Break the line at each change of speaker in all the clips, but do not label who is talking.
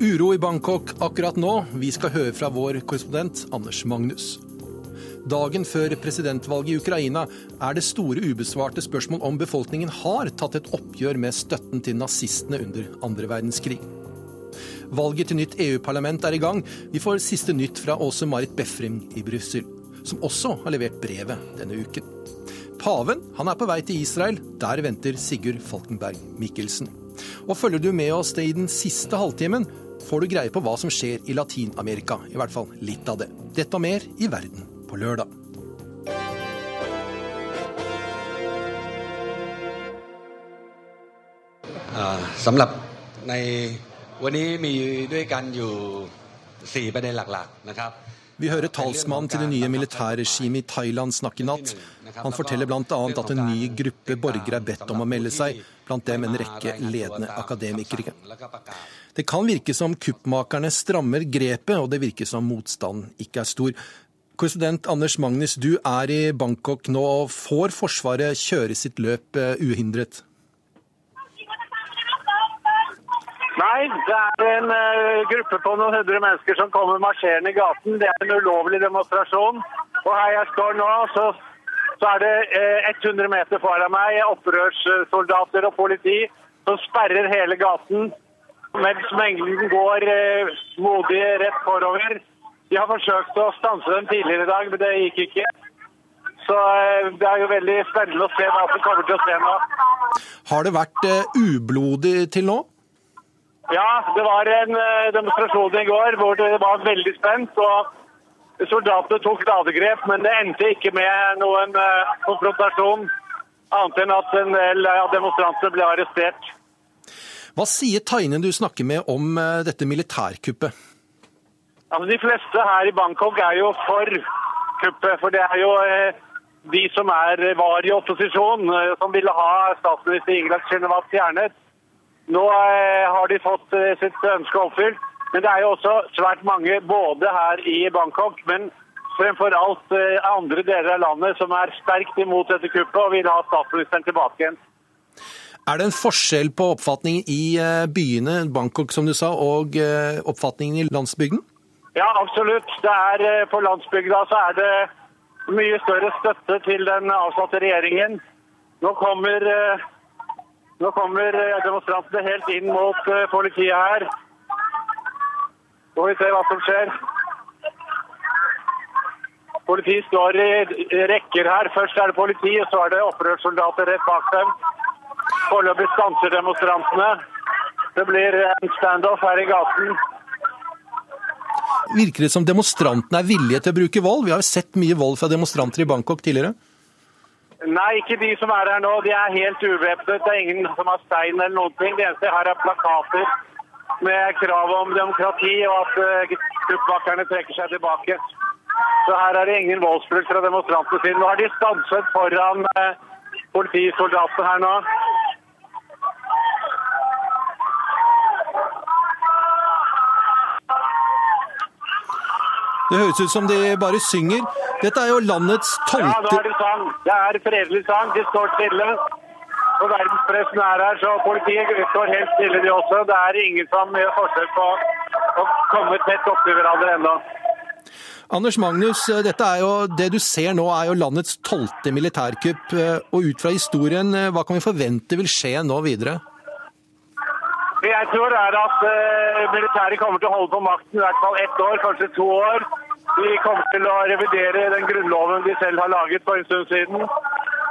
Uro i Bangkok akkurat nå. Vi skal høre fra vår korrespondent Anders Magnus. Dagen før presidentvalget i Ukraina er det store ubesvarte spørsmål om befolkningen har tatt et oppgjør med støtten til nazistene under andre verdenskrig. Valget til nytt EU-parlament er i gang. Vi får siste nytt fra Åse Marit Befring i Brussel, som også har levert brevet denne uken. Paven han er på vei til Israel. Der venter Sigurd Falkenberg Mikkelsen. Og følger du med oss det i den siste halvtimen, får du greie på hva som skjer i Latin-Amerika. I hvert fall litt av det. Dette og mer i Verden på lørdag. Vi hører talsmannen til det nye militærregimet i Thailand snakke i natt. Han forteller bl.a. at en ny gruppe borgere er bedt om å melde seg, blant dem en rekke ledende akademikere. Det kan virke som kuppmakerne strammer grepet, og det virker som motstanden ikke er stor. Korrespondent Anders Magnus, du er i Bangkok nå. og Får Forsvaret kjøre sitt løp eh, uhindret?
Nei, det er en uh, gruppe på noen hundre mennesker som kommer marsjerende i gaten. Det er en ulovlig demonstrasjon. Og her jeg står nå, så, så er det uh, eh, 100 meter foran meg opprørssoldater og politi som sperrer hele gaten mens mengden går uh, modig rett forover. De har forsøkt å stanse dem tidligere i dag, men det gikk ikke. Så det er jo veldig spennende å se hva som kommer til å skje nå.
Har det vært ublodig til nå?
Ja, det var en eh, demonstrasjon i går hvor det var veldig spent. og Soldatene tok ladegrep, men det endte ikke med noen eh, konfrontasjon. Annet enn at en del av demonstrantene ble arrestert.
Hva sier Tainen du snakker med om eh, dette militærkuppet?
Altså, de fleste her i Bangkok er jo for kuppet. For det er jo de som er, var i opposisjon, som ville ha statsminister Ingrid Shinawat fjernet. Nå eh, har de fått eh, sitt ønske oppfylt. Men det er jo også svært mange både her i Bangkok, men fremfor alt eh, andre deler av landet som er sterkt imot dette kuppet og vil ha statsministeren tilbake igjen.
Er det en forskjell på oppfatningen i byene, Bangkok som du sa, og oppfatningen i landsbygden?
Ja, absolutt. Det er, på landsbygda så er det mye større støtte til den avsatte regjeringen. Nå kommer nå kommer eh, demonstrantene helt inn mot eh, politiet her. Så får vi se hva som skjer. Politiet står i rekker her. Først er det politi, og så er det opprørssoldater rett bak dem. Foreløpig stanser demonstrantene. Det blir en standoff her i gaten.
Virker det som demonstrantene er villige til å bruke vold? Vi har jo sett mye vold fra demonstranter i Bangkok tidligere.
Nei, ikke de som er her nå. De er helt uvæpnet. Det er ingen som har stein eller noen ting. Det eneste her er plakater med krav om demokrati og at uh, trekker seg tilbake. Så her er det ingen voldsbruk fra demonstrantene sine. Nå har de stanset foran uh, politisoldatene her nå.
Det høres ut som de bare synger. Dette er jo landets tolvte
Ja, nå er det sang. Det er fredelig sang. De står stille. Og verdenspressen er her, så politiet står helt stille, de også. Det er ingen som gjør forsøk på å komme tett opptil hverandre ennå.
Anders Magnus, dette er jo, det du ser nå er jo landets tolvte militærkupp. Og ut fra historien, hva kan vi forvente vil skje nå videre?
Jeg tror det er at militæret kommer til å holde på makten i hvert fall ett år, kanskje to år. De kommer til å revidere den grunnloven de selv har laget for en stund siden.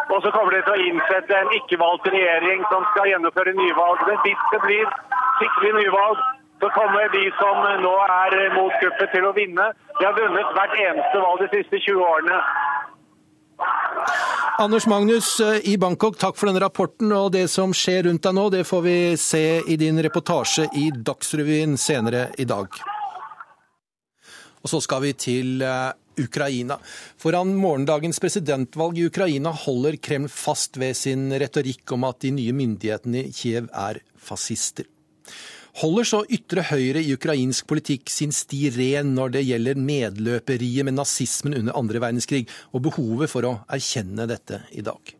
Og så kommer de til å innsette en ikke-valgt regjering som skal gjennomføre nyvalg. Men hvis det blir skikkelig nyvalg, så kommer de som nå er mot kuppet til å vinne. De har vunnet hvert eneste valg de siste 20 årene.
Anders Magnus eh, i Bangkok, takk for denne rapporten. Og det som skjer rundt deg nå, det får vi se i din reportasje i Dagsrevyen senere i dag. Og så skal vi til eh, Ukraina. Foran morgendagens presidentvalg i Ukraina holder Kreml fast ved sin retorikk om at de nye myndighetene i Kiev er fascister. Holder så ytre høyre i ukrainsk politikk sin sti ren når det gjelder medløperiet med nazismen under andre verdenskrig, og behovet for å erkjenne dette i dag?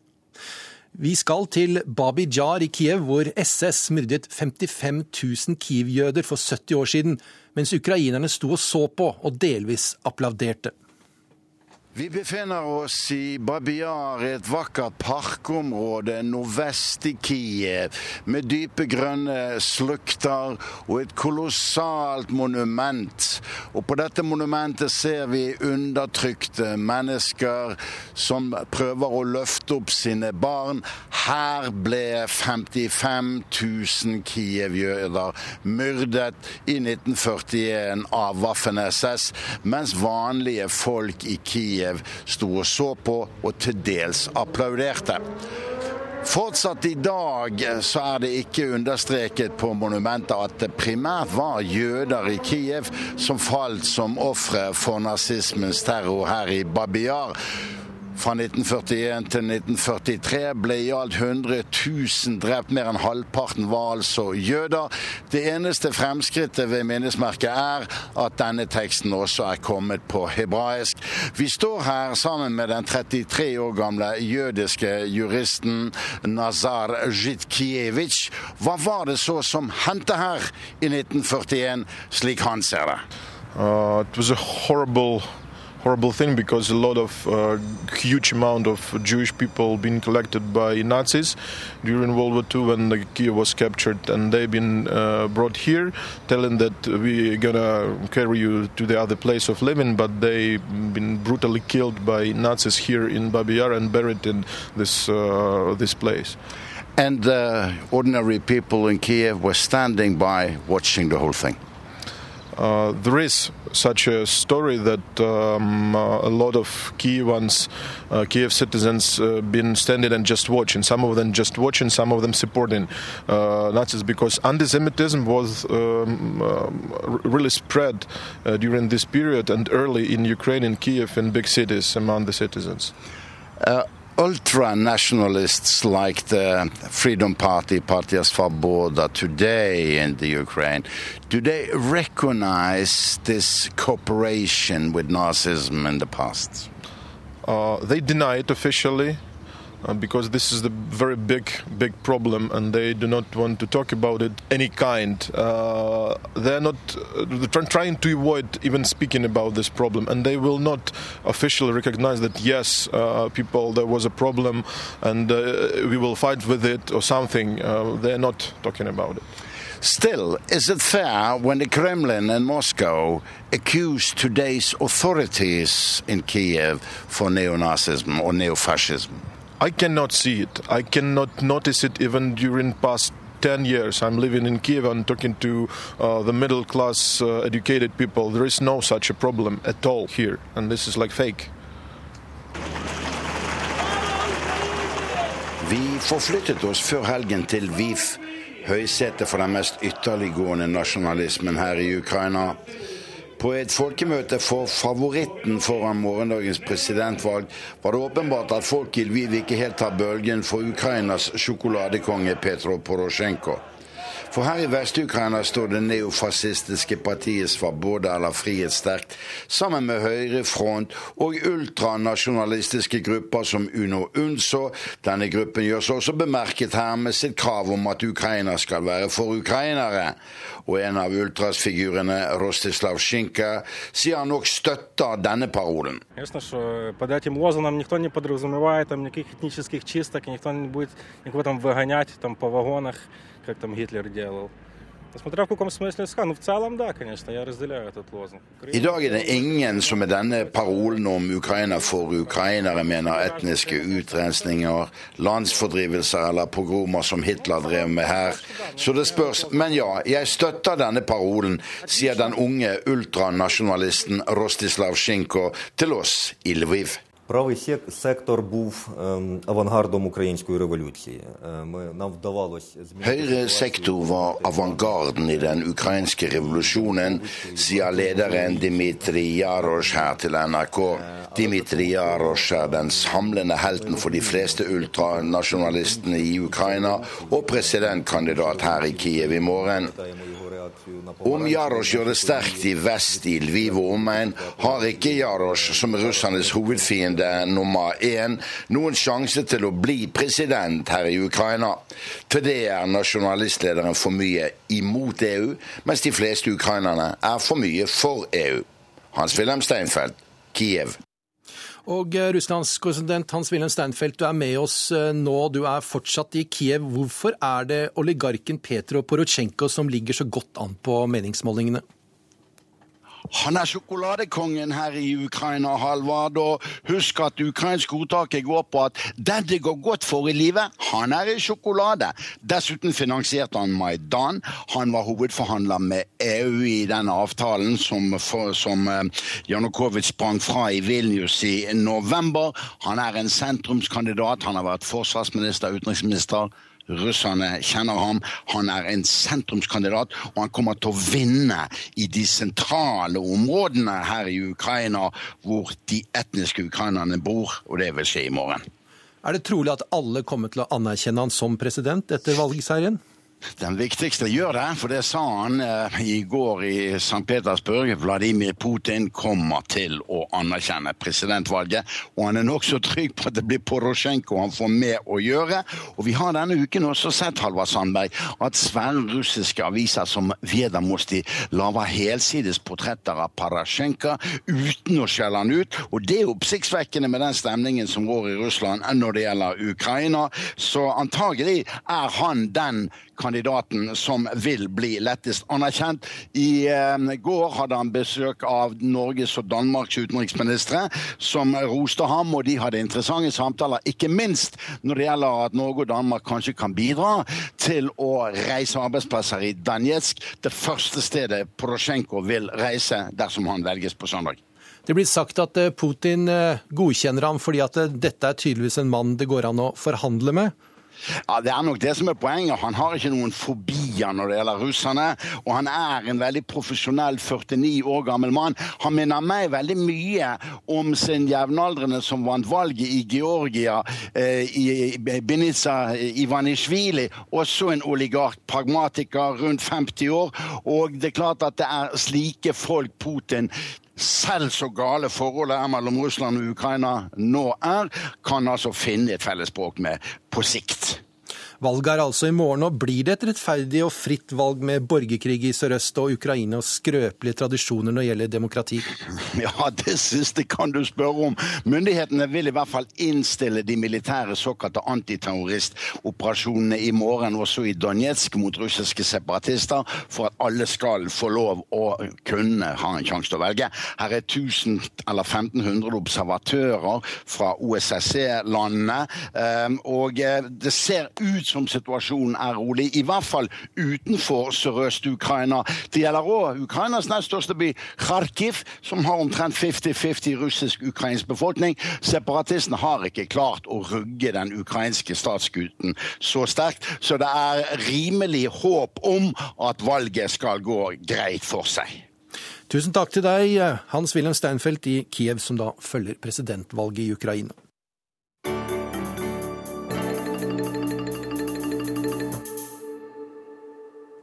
Vi skal til Babi Jar i Kiev, hvor SS myrdet 55 000 Kiev-jøder for 70 år siden, mens ukrainerne sto og så på og delvis applauderte.
Vi befinner oss i Babiar, et vakkert parkområde nordvest i Kiev, med dype grønne slukter og et kolossalt monument. Og på dette monumentet ser vi undertrykte mennesker som prøver å løfte opp sine barn. Her ble 55 000 Kiev-jøder myrdet i 1941 av Waffen-SS, mens vanlige folk i Kiev Kiev sto og så på og til dels applauderte. Fortsatt i dag så er det ikke understreket på monumentet at det primært var jøder i Kiev som falt som ofre for nazismens terror her i Babiar. Fra 1941 til 1943 ble i alt 100 000 drept, mer enn halvparten var altså jøder. Det eneste fremskrittet ved minnesmerket er at denne teksten også er kommet på hebraisk. Vi står her sammen med den 33 år gamle jødiske juristen Nazar Zhitkievitsj. Hva var det så som hendte her i 1941, slik han ser det?
Uh, it was a horrible thing because a lot of uh, huge amount of Jewish people been collected by Nazis during World War II when the Kiev was captured, and they've been uh, brought here, telling that we're gonna carry you to the other place of living, but they've been brutally killed by Nazis here in Babi Yar and buried in this uh, this place.
And uh, ordinary people in Kiev were standing by, watching the whole thing.
Uh, there is such a story that um, uh, a lot of Kievans, uh, Kiev citizens, uh, been standing and just watching. Some of them just watching, some of them supporting Nazis because anti-Semitism was um, really spread during this period and early in Ukraine, in Kiev, in big cities among the citizens
ultra nationalists like the Freedom Party, Partia Svoboda today in the Ukraine, do they recognize this cooperation with Nazism in the past?
Uh, they deny it officially. Uh, because this is the very big, big problem, and they do not want to talk about it any kind. Uh, they're not uh, trying to avoid even speaking about this problem, and they will not officially recognize that yes, uh, people, there was a problem, and uh, we will fight with it or something. They're not talking about it.
Still, is it fair when the Kremlin and Moscow accuse today's authorities in Kiev for neo-Nazism or neo-fascism?
I cannot see it. I cannot notice it even during past 10 years. I'm living in Kiev and talking to uh, the middle class uh, educated people. There is no such a problem at all here, and this is like fake.
Vi forflyttet oss før helgen til VIF, høysetet for den mest ytterliggående nasjonalismen her i Ukraina. På et folkemøte for favoritten foran morgendagens presidentvalg var det åpenbart at folk i Lviv ikke helt tar bølgen for Ukrainas sjokoladekonge Petro Porosjenko. For her i Vest-Ukraina står det neofascistiske partiet Svaboda eller Frihet sterkt, sammen med Høyrefront og ultranasjonalistiske grupper som Uno Unso. Denne gruppen gjør seg også bemerket her med sitt krav om at Ukraina skal være for ukrainere. Og en av ultrasfigurene, Rostislav Shinka, sier han nok støtter denne parolen.
Под этим лозунгом никто не подразумевает там никаких этнических чисток, и никто не будет никого там выгонять там по вагонах как там Гитлер делал. Смотря в каком смысле ска. Ну, в целом, да, конечно, я разделяю этот лозунг.
I dag er det ingen som med denne parolen om Ukraina for ukrainere mener etniske utrensninger, landsfordrivelser eller pogromer som Hitler drev med her. Så det spørs. Men ja, jeg støtter denne parolen, sier den unge ultranasjonalisten Rostislav Shinko til oss i Lviv.
Правий сектор був авангардом української революції. Нам вдавалось
Høyre sektor var avantgarden i den ukrainske revolusjonen, sier lederen Dmitrij Jarosh her til NRK. Dmitrij Jarosh er den samlende helten for de fleste ultranasjonalistene i Ukraina, og presidentkandidat her i Kiev i morgen. Om Jarosh gjør det sterkt i vest, i Lviv og omegn, har ikke Jarosh, som er russernes hovedfiende, fiende nummer én noen sjanse til å bli president her i Ukraina. Til det er nasjonalistlederen for mye imot EU, mens de fleste ukrainerne er for mye for EU. Hans-Wilhelm Steinfeld, Kiev.
Og eh, Russlands korrespondent Hans-Wilhelm Steinfeld, du er med oss eh, nå. Du er fortsatt i Kiev. Hvorfor er det oligarken Petro Porosjenko som ligger så godt an på meningsmålingene?
Han er sjokoladekongen her i Ukraina, Halvard. Og husk at ukrainsk ordtaket går på at den det går godt for i livet, han er i sjokolade. Dessuten finansierte han Maidan. Han var hovedforhandler med EU i den avtalen som, som eh, Janukovitsj sprang fra i Vilnius i november. Han er en sentrumskandidat. Han har vært forsvarsminister, utenriksminister Russerne kjenner ham. Han er en sentrumskandidat, og han kommer til å vinne i de sentrale områdene her i Ukraina, hvor de etniske ukrainerne bor, og det vil skje i morgen.
Er det trolig at alle kommer til å anerkjenne han som president etter valgseieren?
Den viktigste gjør det, for det sa han eh, i går i St. Petersburg. Vladimir Putin kommer til å anerkjenne presidentvalget. Og han er nokså trygg på at det blir Porosjenko han får med å gjøre. Og vi har denne uken også sett Halvard Sandberg, at svære aviser som Vedamosti lager helsides portretter av Parasjenko uten å skjelle han ut. Og det er oppsiktsvekkende med den stemningen som går i Russland når det gjelder Ukraina. Så antagelig er han den kandidaten som vil bli lettest anerkjent. I eh, går hadde han besøk av Norges og Danmarks utenriksministre, som roste ham, og de hadde interessante samtaler, ikke minst når det gjelder at Norge og Danmark kanskje kan bidra til å reise arbeidsplasser i Danetsk, det første stedet Porosjenko vil reise dersom han velges på søndag.
Det blir sagt at eh, Putin eh, godkjenner ham fordi at dette er tydeligvis en mann det går an å forhandle med.
Ja, Det er nok det som er poenget. Han har ikke noen fobier når det gjelder russerne. Og han er en veldig profesjonell 49 år gammel mann. Han minner meg veldig mye om sin jevnaldrende som vant valget i Georgia, eh, i Benica Ivanishvili. Også en oligark, pragmatiker, rundt 50 år. Og det er klart at det er slike folk Putin selv så gale forholdet er mellom Russland og Ukraina nå er, kan altså finne et fellesspråk med på sikt.
Valget er altså i morgen, og blir det et rettferdig og fritt valg med borgerkrig i sørøst og Ukrainas skrøpelige tradisjoner når det gjelder demokrati?
Ja, det siste kan du spørre om. Myndighetene vil i hvert fall innstille de militære såkalte antiterroristoperasjonene i morgen også i Donetsk mot russiske separatister, for at alle skal få lov å kunne ha en sjanse til å velge. Her er 1000 eller 1500 observatører fra OSSE-landene, ehm, og eh, det ser ut som situasjonen er rolig, i hvert fall utenfor Sørøst-Ukraina. Det gjelder òg Ukrainas nest største by, Kharkiv, som har omtrent 50-50 russisk-ukrainsk befolkning. Separatistene har ikke klart å rugge den ukrainske statsskuten så sterkt, så det er rimelig håp om at valget skal gå greit for seg.
Tusen takk til deg, Hans-Wilhelm Steinfeld i Kiev, som da følger presidentvalget i Ukraina.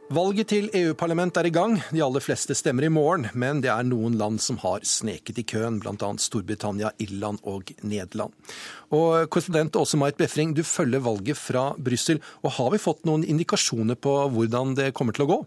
Valget til EU-parlament er i gang. De aller fleste stemmer i morgen, men det er noen land som har sneket i køen, bl.a. Storbritannia, Irland og Nederland. Og Korrespondent Åse Marit Befring, du følger valget fra Brussel. Og har vi fått noen indikasjoner på hvordan det kommer til å gå?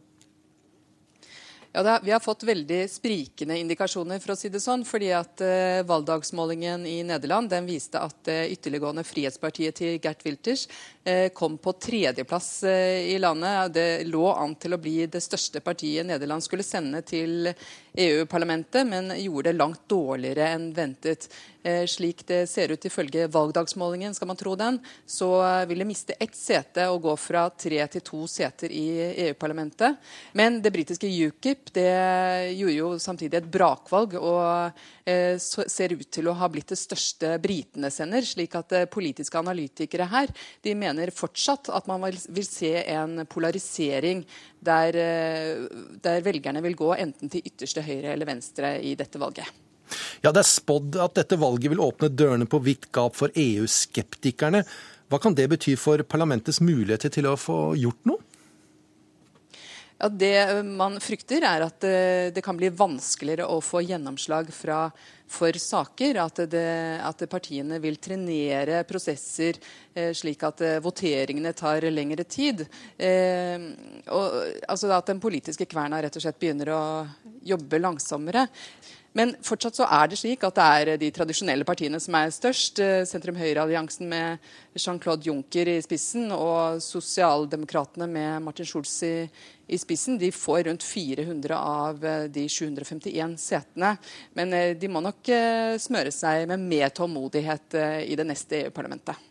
Ja, er, Vi har fått veldig sprikende indikasjoner, for å si det sånn. fordi at uh, Valgdagsmålingen i Nederland den viste at uh, ytterliggående Frihetspartiet til Gert Wilters uh, kom på tredjeplass uh, i landet. Det lå an til å bli det største partiet Nederland skulle sende til EU-parlamentet, men gjorde det langt dårligere enn ventet. Eh, slik det ser ut ifølge valgdagsmålingen, skal man tro den, så vil det miste ett sete og gå fra tre til to seter i EU-parlamentet. Men det britiske UKIP det gjorde jo samtidig et brakvalg og eh, ser ut til å ha blitt det største britene sender. Slik at eh, politiske analytikere her de mener fortsatt at man vil, se en polarisering der, der velgerne vil gå enten til ytterste høyre eller venstre i dette valget.
Ja, Det er spådd at dette valget vil åpne dørene på vidt gap for EU-skeptikerne. Hva kan det bety for parlamentets muligheter til å få gjort noe?
Ja, Det man frykter, er at det, det kan bli vanskeligere å få gjennomslag fra, for saker. At, det, at, partiene vil trenere prosesser eh, slik at eh, voteringene tar lengre tid. Eh, og, altså At den politiske kverna rett og slett begynner å jobbe langsommere. Men fortsatt så er det slik at det er de tradisjonelle partiene som er størst. Eh, Sentrum-Høyre-alliansen med Jean-Claude Juncker i spissen og Sosialdemokratene med Martin Schulz i, i, spissen. De får rundt 400 av eh, de 751 setene. Men eh, de må nok smøre seg med mer tålmodighet i det neste EU-parlamentet.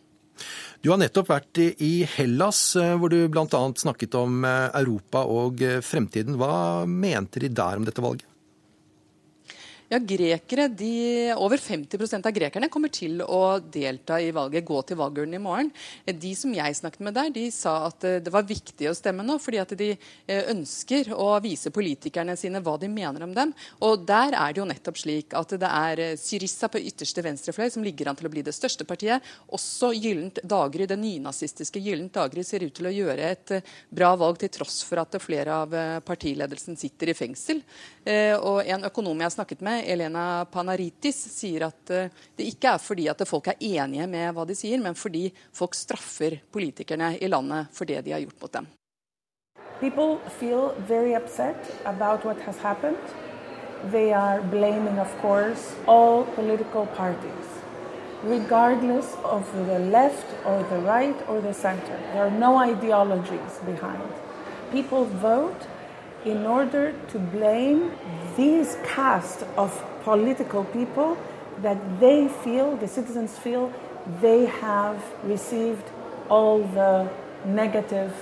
Du har nettopp vært i Hellas, hvor du bl.a. snakket om Europa og fremtiden. Hva mente de der om dette valget?
Ja, grekere, de, Over 50% av grekerne kommer til å delta i valget, gå til valgurnen i morgen. De som jeg snakket med der, de sa at eh, det var viktig å stemme nå, fordi at de eh, ønsker å vise politikerne sine hva de mener om dem. Og der er det jo nettopp slik at det er Syrissa på ytterste venstrefløy som ligger an til å bli det største partiet. Også Gyllent Dagry, det nynazistiske Gyllent Dagry, ser ut til å gjøre et bra valg, til tross for at flere av partiledelsen sitter i fengsel. Og en økonom jeg har snakket med, Elena Panaritis sier at eh, det ikke er fordi at folk er enige med hva de sier, men fordi folk straffer politikerne i landet for det de har gjort mot dem.
People feel very upset about what has happened. They are blaming, of course, all political parties, regardless of the left or the right or the center. There are no ideologies behind. People vote in order to blame these cast of political people that they feel, the citizens feel, they have received all the negative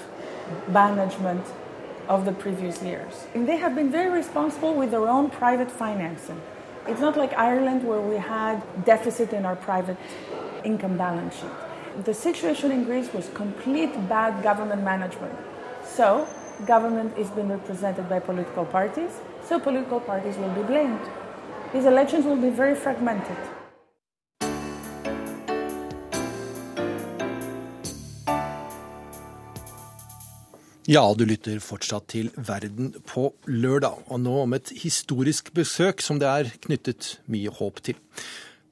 management of the previous years. And they have been very responsible with their own private financing. It's not like Ireland where we had deficit in our private income balance sheet. The situation in Greece was complete bad government management. So government is being represented by political parties, so political parties will be blamed. These elections will be very fragmented.
Ja, du lytter fortsatt til Verden på lørdag, og nå om et historisk besøk som det er knyttet mye håp til.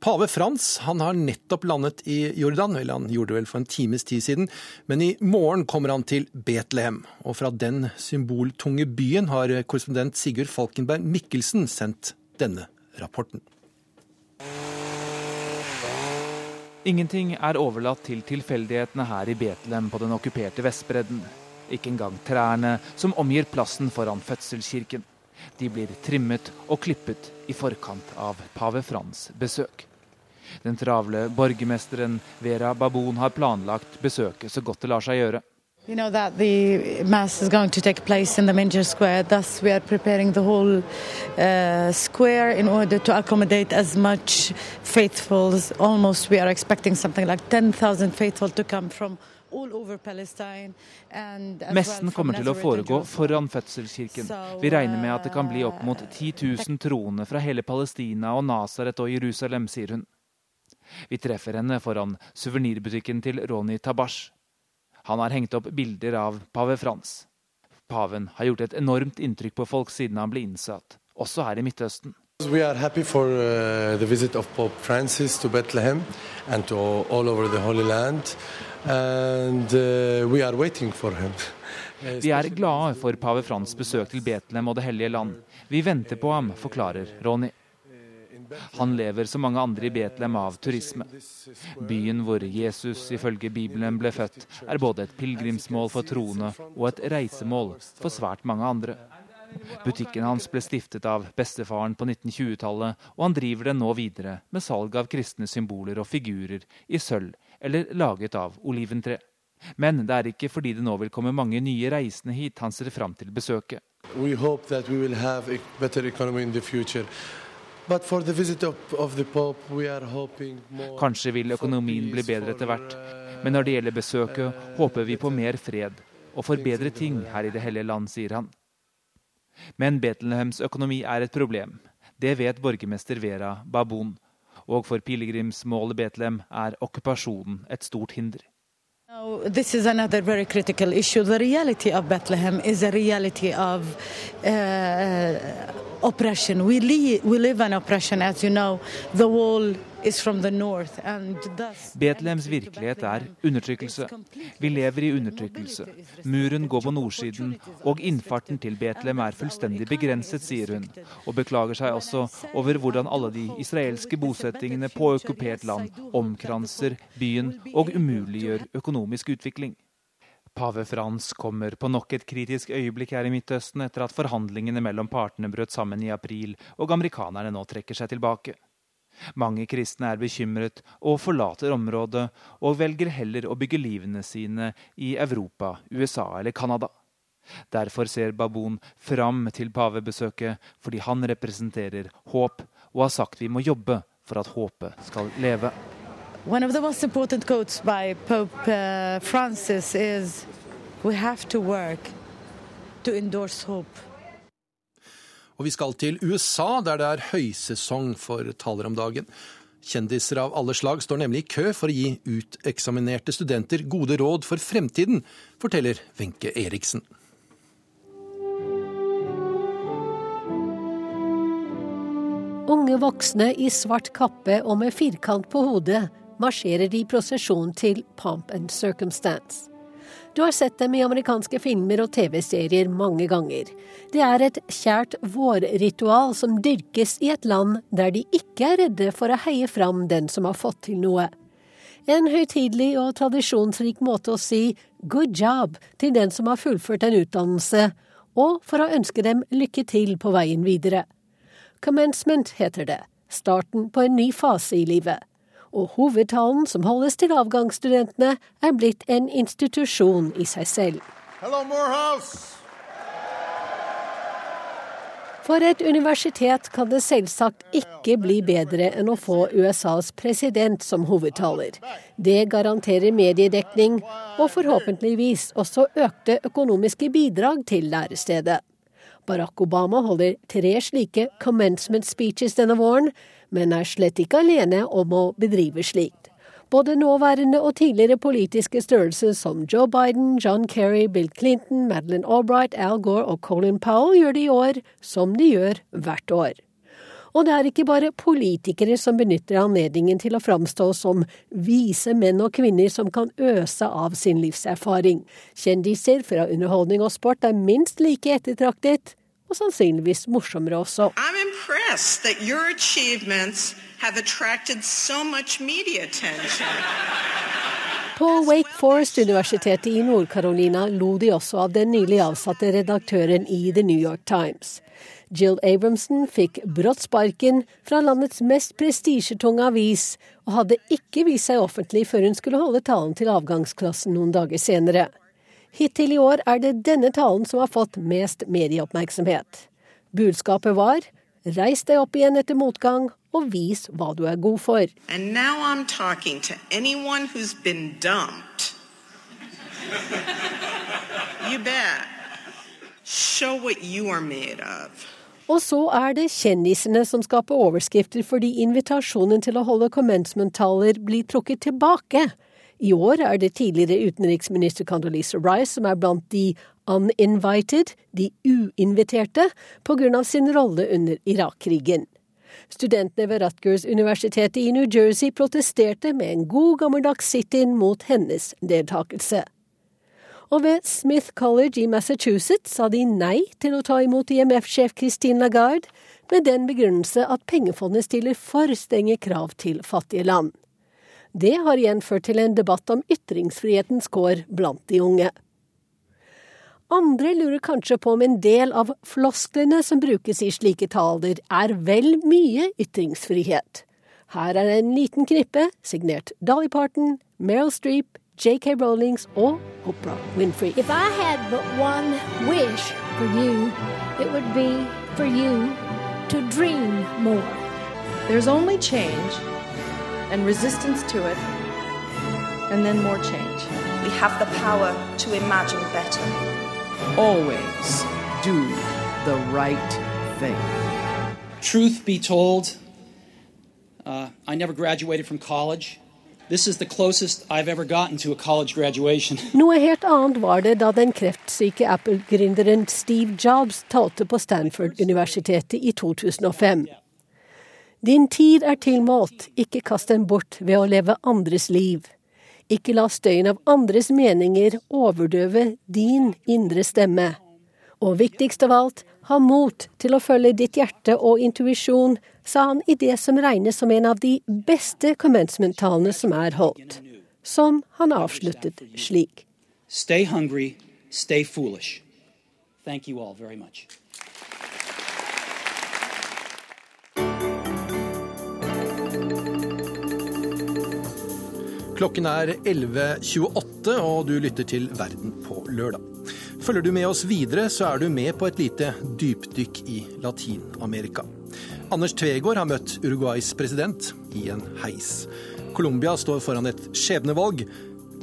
Pave Frans han har nettopp landet i Jordan, eller han gjorde det vel for en times tid siden. Men i morgen kommer han til Betlehem. Og fra den symboltunge byen har korrespondent Sigurd Falkenberg Mikkelsen sendt denne rapporten.
Ingenting er overlatt til tilfeldighetene her i Betlehem på den okkuperte Vestbredden. Ikke engang trærne som omgir plassen foran fødselskirken. De blir trimmet og klippet i forkant av pave Frans besøk. Den travle borgermesteren Vera Baboon har planlagt besøket så godt det lar seg gjøre.
You know that the mass is going to take place in the Minjar Square. Thus, we are preparing the whole uh, square in order to accommodate as much faithfuls. Almost, we are expecting something like 10,000 faithful to come from
Messen kommer til å foregå foran fødselskirken. Vi regner med at det kan bli opp mot 10 uh, 000 troende fra hele Palestina og Nasaret og Jerusalem, sier hun. Vi treffer henne foran suvenirbutikken til Ronny Tabash. Han har hengt opp bilder av pave Frans. Paven har gjort et enormt inntrykk på folk siden han ble innsatt, også her i Midtøsten.
We are happy for uh, the visit of Pope Francis to Bethlehem and to all over the Holy Land, and uh, we are waiting for him.
Vi er glade for pave Frans besøk til Betlehem og Det hellige land. Vi venter på ham, forklarer Ronny. Han lever som mange andre i Betlehem av turisme. Byen hvor Jesus ifølge Bibelen ble født, er både et pilegrimsmål for troende og et reisemål for svært mange andre. Butikken hans ble stiftet av bestefaren på 1920-tallet, og han driver den nå videre med salg av kristne symboler og figurer i sølv eller laget av oliventre. Men det er ikke fordi det nå vil komme mange nye reisende hit han ser fram til besøket.
We hope that we will have a better economy in the.
Kanskje vil økonomien bli bedre etter hvert, men når det gjelder besøket, håper vi på mer fred og for bedre ting her i Det hellige land, sier han. Men Betlehems økonomi er et problem. Det vet borgermester Vera Baboon. Og for pilegrimsmålet Betlehem er okkupasjonen et stort hinder.
This is another very critical issue. The reality of Bethlehem is a reality of uh, oppression. We, live, we live an oppression, as you know. The wall
Betlehems virkelighet er undertrykkelse. Vi lever i undertrykkelse. Muren går på nordsiden, og innfarten til Betlehem er fullstendig begrenset, sier hun. Og beklager seg også over hvordan alle de israelske bosettingene på okkupert land omkranser byen og umuliggjør økonomisk utvikling. Pave Frans kommer på nok et kritisk øyeblikk her i Midtøsten etter at forhandlingene mellom partene brøt sammen i april, og amerikanerne nå trekker seg tilbake. Mange kristne er bekymret og forlater området, og velger heller å bygge livene sine i Europa, USA eller Canada. Derfor ser Babon fram til pavebesøket, fordi han representerer håp, og har sagt vi må jobbe for at håpet skal leve.
One of the most important quotes by Pope uh, Francis is We have to work to endorse hope.
Og vi skal til USA, der det er høysesong for taler om dagen. Kjendiser av alle slag står nemlig i kø for å gi uteksaminerte studenter gode råd for fremtiden, forteller Wenche Eriksen.
Unge voksne i svart kappe og med firkant på hodet marsjerer de i prosesjon til Pomp and Circumstance. Du har sett dem i amerikanske filmer og TV-serier mange ganger. Det er et kjært vårritual som dyrkes i et land der de ikke er redde for å heie fram den som har fått til noe. En høytidelig og tradisjonsrik måte å si good job til den som har fullført en utdannelse, og for å ønske dem lykke til på veien videre. Commencement heter det, starten på en ny fase i livet og hovedtalen som holdes til avgangsstudentene, er blitt en institusjon i seg selv.
Hello,
For et universitet kan det selvsagt ikke bli bedre enn å få USAs president som hovedtaler. Det garanterer mediedekning og forhåpentligvis også økte økonomiske bidrag til lærestedet. Barack Obama holder tre slike commencement speeches denne våren, men er slett ikke alene om å bedrive slikt. Både nåværende og tidligere politiske størrelser som Joe Biden, John Kerry, Bill Clinton, Madeleine Albright, Al Gore og Colin Powell gjør det i år som de gjør hvert år. Og det er ikke bare politikere som benytter anledningen til å framstå som vise menn og kvinner som kan øse av sin livserfaring. Kjendiser fra underholdning og sport er minst like ettertraktet, og sannsynligvis morsommere også.
I'm impressed that your achievements have attracted so much media attention.
På Wake Forest-universitetet i Nord-Carolina lo de også av den nylig avsatte redaktøren i The New York Times. Jill Abramson fikk brått sparken fra landets mest prestisjetunge avis, og hadde ikke vist seg offentlig før hun skulle holde talen til avgangsklassen noen dager senere. Hittil i år er det denne talen som har fått mest medieoppmerksomhet. Budskapet var reis deg opp igjen etter motgang og vis hva du er god for. Og så er det kjendisene som skaper overskrifter fordi invitasjonen til å holde commencement-taler blir trukket tilbake. I år er det tidligere utenriksminister Condoleezza Rice som er blant de uninvited, de uinviterte, på grunn av sin rolle under Irak-krigen. Studentene ved Rutgers-universitetet i New Jersey protesterte med en god gammeldags sit-in mot hennes deltakelse. Og ved Smith College i Massachusetts sa de nei til å ta imot IMF-sjef Christine Lagarde, med den begrunnelse at pengefondet stiller for strenge krav til fattige land. Det har igjen ført til en debatt om ytringsfrihetens kår blant de unge. Andre lurer kanskje på om en del av flosklene som brukes i slike taler, er vel mye ytringsfrihet. Her er en liten knippe signert Dolly Parton, Meryl Streep, J.K. Rowlings og Oprah Winfrey.
If I had but one wish for you, it would be for you to dream more.
There's only change and resistance to it, and then more change.
We have the power to imagine better.
Always do the right thing.
Truth be told, uh, I never graduated from college.
Noe helt annet var det da den kreftsyke Apple-gründeren Steve Jobs talte på Stanford-universitetet i 2005. Din tid er tilmålt, ikke kast den bort ved å leve andres liv. Ikke la støyen av andres meninger overdøve din indre stemme. Og viktigst av alt, ha mot til å følge ditt hjerte og intuisjon, sa han i det som regnes som en av de beste commencement-talene som er holdt. Som han avsluttet slik.
Stay hungry, stay foolish. Thank you all very much.
Klokken er 11.28, og du lytter til Verden på lørdag. Følger du med oss videre, så er du med på et lite dypdykk i Latin-Amerika. Anders Tvegård har møtt Uruguays president i en heis. Colombia står foran et skjebnevalg.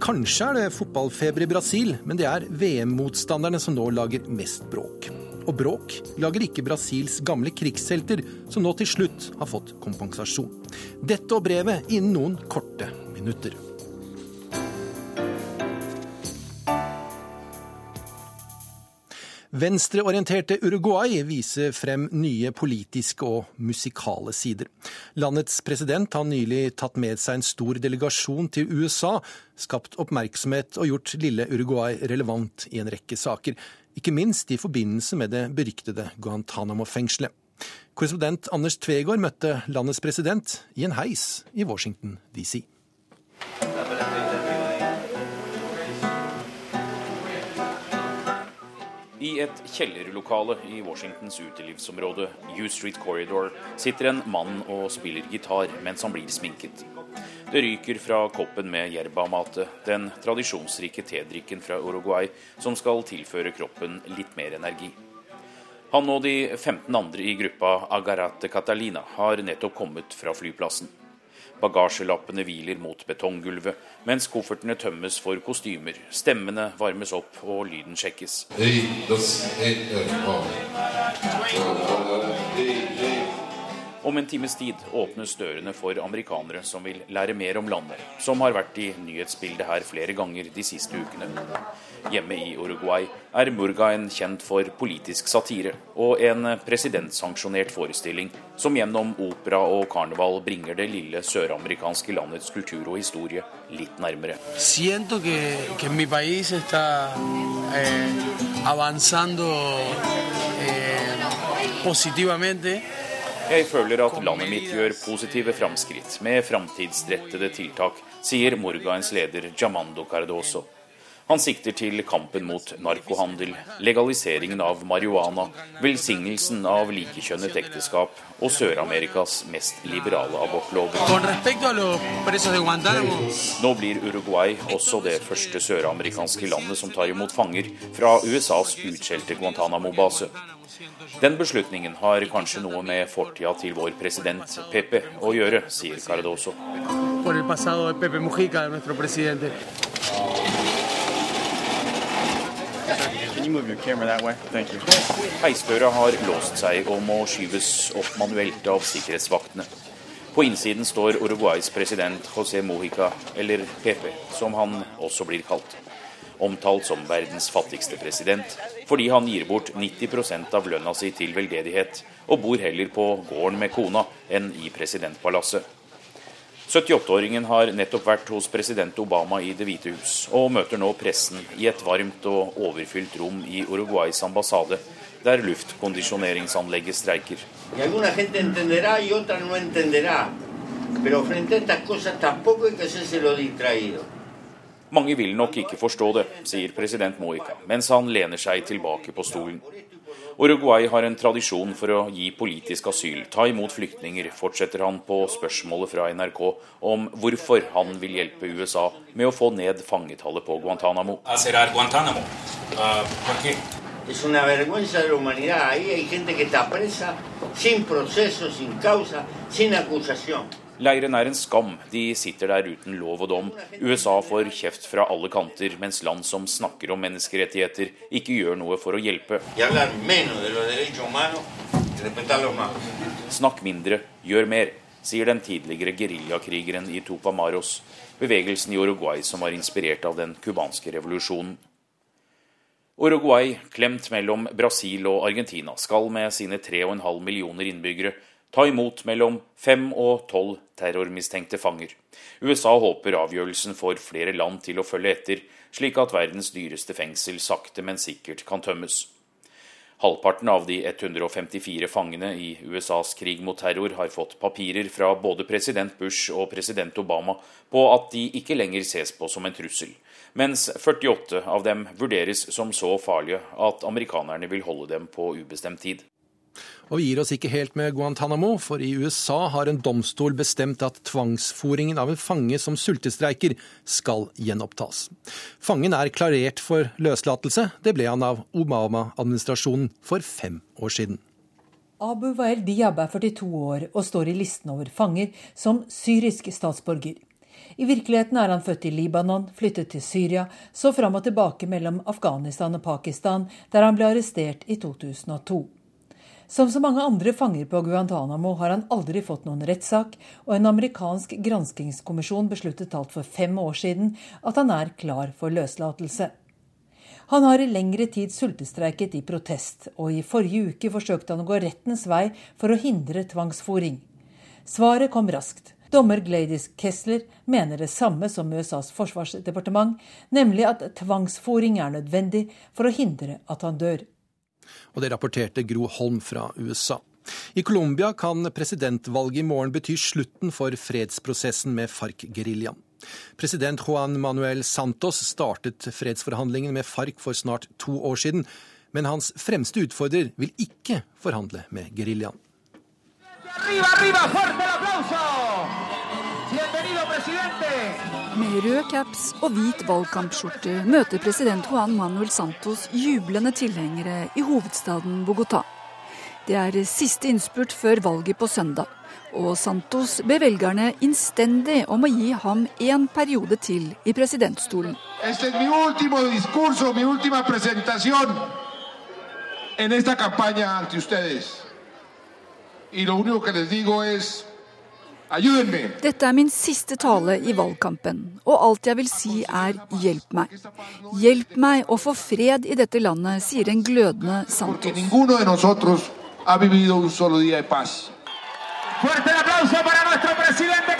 Kanskje er det fotballfeber i Brasil, men det er VM-motstanderne som nå lager mest bråk. Og bråk lager ikke Brasils gamle krigshelter, som nå til slutt har fått kompensasjon. Dette og brevet innen noen korte minutter. Venstreorienterte Uruguay viser frem nye politiske og musikale sider. Landets president har nylig tatt med seg en stor delegasjon til USA, skapt oppmerksomhet og gjort lille Uruguay relevant i en rekke saker, ikke minst i forbindelse med det beryktede Guantánamo-fengselet. Korrespondent Anders Tvegård møtte landets president i en heis i Washington DC.
I et kjellerlokale i Washingtons utelivsområde U Street Corridor sitter en mann og spiller gitar mens han blir sminket. Det ryker fra koppen med jerba-mate, den tradisjonsrike tedrikken fra Uruguay som skal tilføre kroppen litt mer energi. Han og de 15 andre i gruppa Agarate Catalina har nettopp kommet fra flyplassen. Bagasjelappene hviler mot betonggulvet, mens koffertene tømmes for kostymer, stemmene varmes opp og lyden sjekkes. Om en times tid åpnes dørene for amerikanere som vil lære mer om landet, som har vært i nyhetsbildet her flere ganger de siste ukene. Hjemme i Uruguay er Murgaen kjent for politisk satire og en presidentsanksjonert forestilling som gjennom opera og karneval bringer det lille søramerikanske landets kultur og historie litt nærmere.
Que, que mi país está eh, avanzando eh.
Jeg føler at landet mitt gjør positive framskritt med framtidsrettede tiltak, sier Morgaens leder Jamando Cardoso. Han sikter til kampen mot narkohandel, legaliseringen av marihuana, velsignelsen av likekjønnet ekteskap og Sør-Amerikas mest liberale abortlover. Nå blir Uruguay også det første søramerikanske landet som tar imot fanger fra USAs utskjelte Guantánamo-base. Den beslutningen har kanskje noe med fortida til vår president Pepe å gjøre, sier Cardoso. Heisdøra har låst seg og må skyves opp manuelt av sikkerhetsvaktene. På innsiden står Uruguays president José Mojica, eller Pepe, som han også blir kalt. Omtalt som verdens fattigste president, fordi han gir bort 90% av lønna si til veldedighet, og bor heller på gården med kona enn i presidentpalasset. 78-åringen har nettopp vært hos president Obama i Det hvite hus, og møter nå pressen i et varmt og overfylt rom i Uruguays ambassade, der luftkondisjoneringsanlegget streiker. Mange vil nok ikke forstå det, sier president Moica, mens han lener seg tilbake på stolen. Uruguay har en tradisjon for å gi politisk asyl, ta imot flyktninger, fortsetter han på spørsmålet fra NRK om hvorfor han vil hjelpe USA med å få ned fangetallet på Guantánamo. Guantánamo. Uh, Leiren er en skam. De sitter der uten lov og dom. USA får kjeft fra alle kanter, mens land som snakker om menneskerettigheter, ikke gjør noe for å hjelpe. Snakk mindre, gjør mer, sier den tidligere geriljakrigeren i Tupamaros. bevegelsen i Uruguay som var inspirert av den cubanske revolusjonen. Uruguay, klemt mellom Brasil og Argentina, skal med sine 3,5 millioner innbyggere ta imot mellom fem og tolv terrormistenkte fanger. USA håper avgjørelsen får flere land til å følge etter, slik at verdens dyreste fengsel sakte, men sikkert kan tømmes. Halvparten av de 154 fangene i USAs krig mot terror har fått papirer fra både president Bush og president Obama på at de ikke lenger ses på som en trussel, mens 48 av dem vurderes som så farlige at amerikanerne vil holde dem på ubestemt tid.
Og vi gir oss ikke helt med Guantánamo, for i USA har en domstol bestemt at tvangsfòringen av en fange som sultestreiker, skal gjenopptas. Fangen er klarert for løslatelse. Det ble han av Obama-administrasjonen for fem år siden.
Abu Wael Diab er 42 år og står i listen over fanger som syrisk statsborger. I virkeligheten er han født i Libanon, flyttet til Syria, så fram og tilbake mellom Afghanistan og Pakistan, der han ble arrestert i 2002. Som så mange andre fanger på Guantánamo har han aldri fått noen rettssak, og en amerikansk granskingskommisjon besluttet alt for fem år siden at han er klar for løslatelse. Han har i lengre tid sultestreiket i protest, og i forrige uke forsøkte han å gå rettens vei for å hindre tvangsfòring. Svaret kom raskt. Dommer Gladys Kessler mener det samme som USAs forsvarsdepartement, nemlig at tvangsfòring er nødvendig for å hindre at han dør.
Og det rapporterte Gro Holm fra USA. I Colombia kan presidentvalget i morgen bety slutten for fredsprosessen med FARC-geriljaen. President Juan Manuel Santos startet fredsforhandlingene med FARC for snart to år siden, men hans fremste utfordrer vil ikke forhandle med geriljaen.
Med rød caps og hvit valgkampskjorte møter president Juan Manuel Santos jublende tilhengere i hovedstaden Bogotá. Det er siste innspurt før valget på søndag, og Santos ber velgerne innstendig om å gi ham én periode til i presidentstolen. Este es mi último discurso, mi última presentación en esta campaña ante ustedes. Y lo único que les digo es dette er min siste tale i valgkampen, og alt jeg vil si er hjelp meg. Hjelp meg å få fred i dette landet, sier en glødende Santos.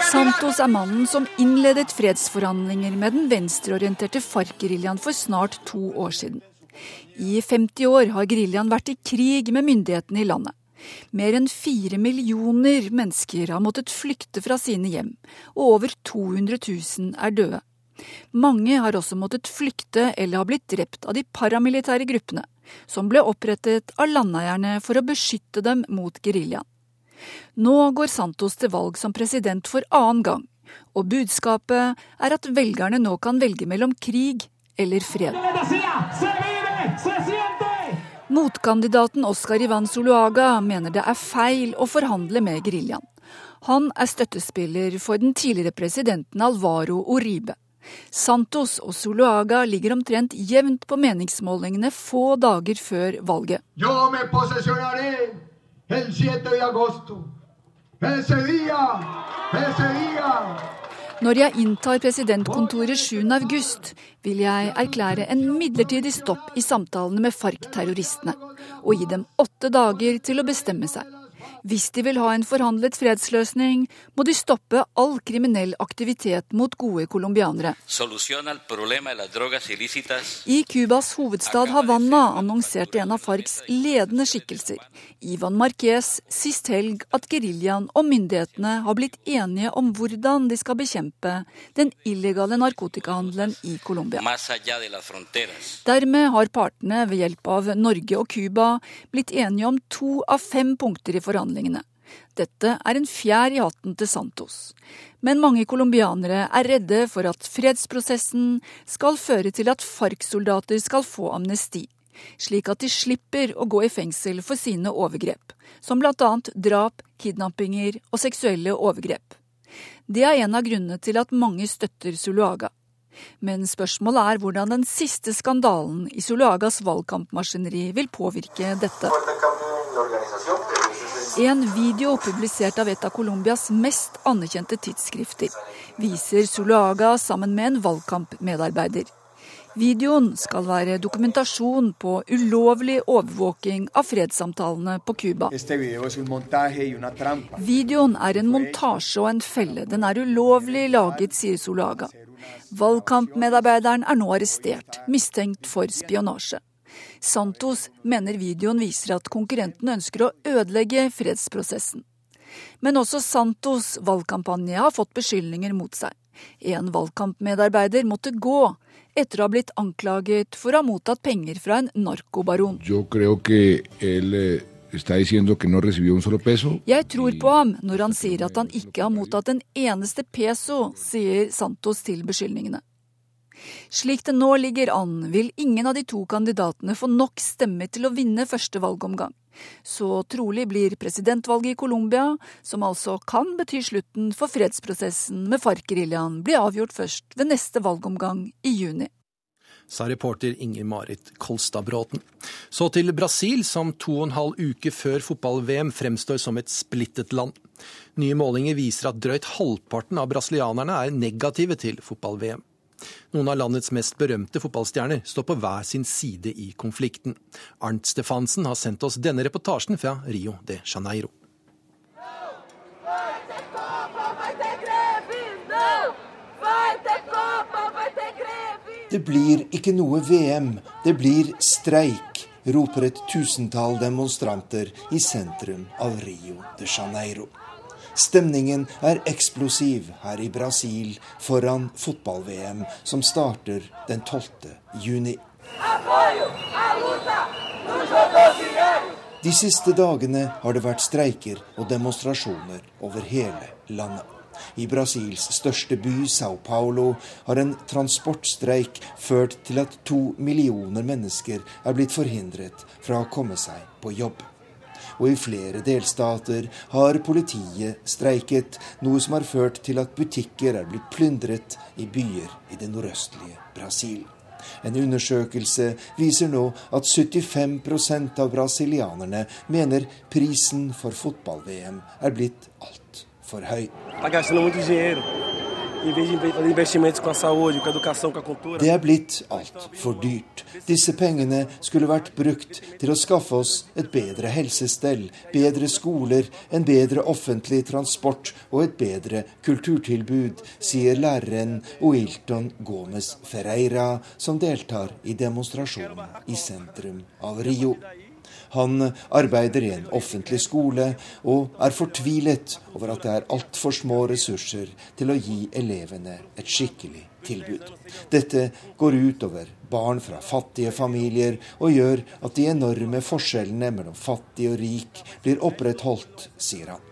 Santos er mannen som innledet fredsforhandlinger med den venstreorienterte FARC-geriljaen for snart to år siden. I 50 år har geriljaen vært i krig med myndighetene i landet. Mer enn fire millioner mennesker har måttet flykte fra sine hjem, og over 200 000 er døde. Mange har også måttet flykte eller har blitt drept av de paramilitære gruppene, som ble opprettet av landeierne for å beskytte dem mot geriljaen. Nå går Santos til valg som president for annen gang, og budskapet er at velgerne nå kan velge mellom krig eller fred. Motkandidaten Oscar Ivan Soluaga mener det er feil å forhandle med geriljaen. Han er støttespiller for den tidligere presidenten Alvaro Uribe. Santos og Zuluaga ligger omtrent jevnt på meningsmålingene få dager før valget. Yo me el 7 de agosto. Ese día, ese día. Når jeg inntar presidentkontoret 7.8, vil jeg erklære en midlertidig stopp i samtalene med FARC-terroristene, og gi dem åtte dager til å bestemme seg. Hvis de vil ha en forhandlet fredsløsning, må de stoppe all kriminell aktivitet mot gode colombianere. I Cubas hovedstad Havanna annonserte en av FARCs ledende skikkelser, Ivan Marquez, sist helg at geriljaen og myndighetene har blitt enige om hvordan de skal bekjempe den illegale narkotikahandelen i Colombia. Dermed har partene ved hjelp av Norge og Cuba blitt enige om to av fem punkter i forhandlingene forhandlingene. Dette er en fjær i hatten til Santos. Men mange colombianere er redde for at fredsprosessen skal føre til at FARC-soldater skal få amnesti, slik at de slipper å gå i fengsel for sine overgrep, som bl.a. drap, kidnappinger og seksuelle overgrep. Det er en av grunnene til at mange støtter Zuluaga. Men spørsmålet er hvordan den siste skandalen i Zuluagas valgkampmaskineri vil påvirke dette. En video publisert av et av Colombias mest anerkjente tidsskrifter viser Zuluaga sammen med en valgkampmedarbeider. Videoen skal være dokumentasjon på ulovlig overvåking av fredssamtalene på Cuba. Videoen er en montasje og en felle. Den er ulovlig laget, sier Solaga. Valgkampmedarbeideren er nå arrestert, mistenkt for spionasje. Santos mener videoen viser at konkurrenten ønsker å ødelegge fredsprosessen. Men også Santos' valgkampanje har fått beskyldninger mot seg. En valgkampmedarbeider måtte gå etter å ha blitt anklaget for å ha mottatt penger fra en narkobaron.
Eh,
Jeg tror på ham når han sier at han ikke har mottatt en eneste peso, sier Santos til beskyldningene. Slik det nå ligger an, vil ingen av de to kandidatene få nok stemmer til å vinne første valgomgang. Så trolig blir presidentvalget i Colombia, som altså kan bety slutten for fredsprosessen med FARC-geriljaen, bli avgjort først ved neste valgomgang i juni.
Sa reporter Inger Marit Kolstadbråten. Så til Brasil, som to og en halv uke før fotball-VM fremstår som et splittet land. Nye målinger viser at drøyt halvparten av brasilianerne er negative til fotball-VM. Noen av landets mest berømte fotballstjerner står på hver sin side i konflikten. Arnt Stefansen har sendt oss denne reportasjen fra Rio de Janeiro.
Det blir ikke noe VM, det blir streik, roper et tusentall demonstranter i sentrum av Rio de Janeiro. Stemningen er eksplosiv her i Brasil foran fotball-VM, som starter den 12. juni. De siste dagene har det vært streiker og demonstrasjoner over hele landet. I Brasils største by, Sao Paulo, har en transportstreik ført til at to millioner mennesker er blitt forhindret fra å komme seg på jobb og i flere delstater har politiet streiket, noe som har ført til at butikker er blitt plyndret i byer i det nordøstlige Brasil. En undersøkelse viser nå at 75% av brasilianerne mener prisen for fotball-VM er blitt altfor høy. Det er blitt altfor dyrt. Disse pengene skulle vært brukt til å skaffe oss et bedre helsestell, bedre skoler, en bedre offentlig transport og et bedre kulturtilbud, sier læreren Oilton Gomez Ferreira, som deltar i demonstrasjonen i sentrum av Rio. Han arbeider i en offentlig skole og er fortvilet over at det er altfor små ressurser til å gi elevene et skikkelig tilbud. Dette går ut over barn fra fattige familier og gjør at de enorme forskjellene mellom fattig og rik blir opprettholdt, sier han.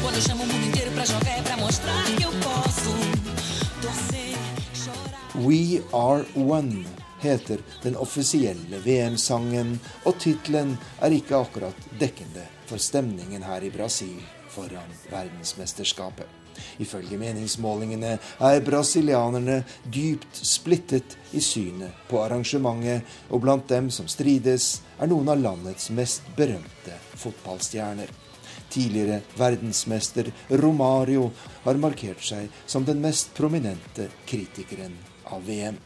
Quando eu chamo o mundo inteiro pra jogar é pra mostrar que eu posso. We Are One heter den offisielle VM-sangen, og tittelen er ikke akkurat dekkende for stemningen her i Brasil foran verdensmesterskapet. Ifølge meningsmålingene er brasilianerne dypt splittet i synet på arrangementet, og blant dem som strides, er noen av landets mest berømte fotballstjerner. Tidligere verdensmester Romario har markert seg som den mest prominente kritikeren av VM.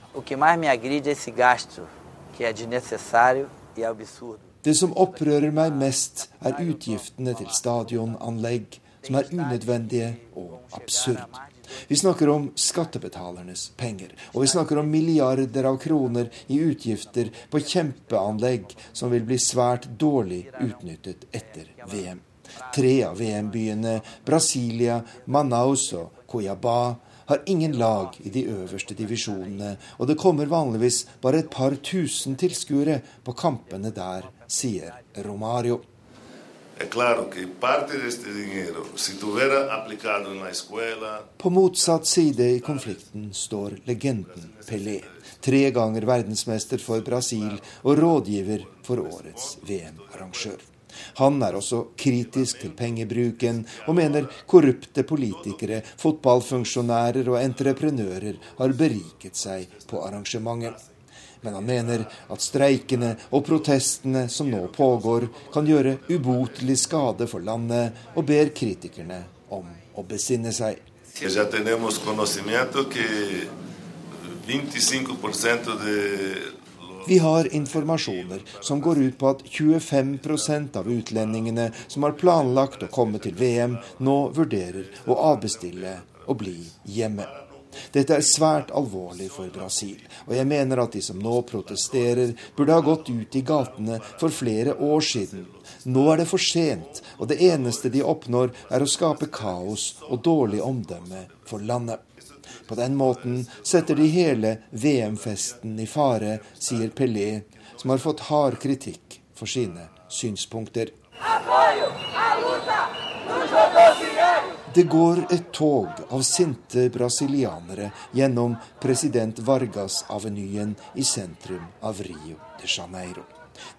Det som opprører meg mest, er utgiftene til stadionanlegg, som er unødvendige og absurd. Vi snakker om skattebetalernes penger, og vi snakker om milliarder av kroner i utgifter på kjempeanlegg som vil bli svært dårlig utnyttet etter VM. Tre av VM-byene, Brasilia, Manaus og Cuiabá, har ingen lag i de øverste divisjonene, og det kommer vanligvis bare et par tusen tilskuere på kampene der, sier Romario. På motsatt side i konflikten står legenden Pelé. Tre ganger verdensmester for Brasil og rådgiver for årets VM-arrangør. Han er også kritisk til pengebruken, og mener korrupte politikere, fotballfunksjonærer og entreprenører har beriket seg på arrangementet. Men han mener at streikene og protestene som nå pågår, kan gjøre ubotelig skade for landet, og ber kritikerne om å besinne seg.
Já temos conhecimento que 25% de
vi har informasjoner som går ut på at 25% av utlendingene som har planlagt å komme til VM, nå vurderer å avbestille og bli hjemme. Dette er svært alvorlig for Brasil, og jeg mener at de som nå protesterer, burde ha gått ut i gatene for flere år siden. Nå er det for sent, og det eneste de oppnår, er å skape kaos og dårlig omdømme for landet. På den måten setter de hele VM-festen i fare, sier Pelé, som har fått hard kritikk for sine synspunkter. Det går et tog av sinte brasilianere gjennom president Vargas-avenyen i sentrum av Rio de Janeiro.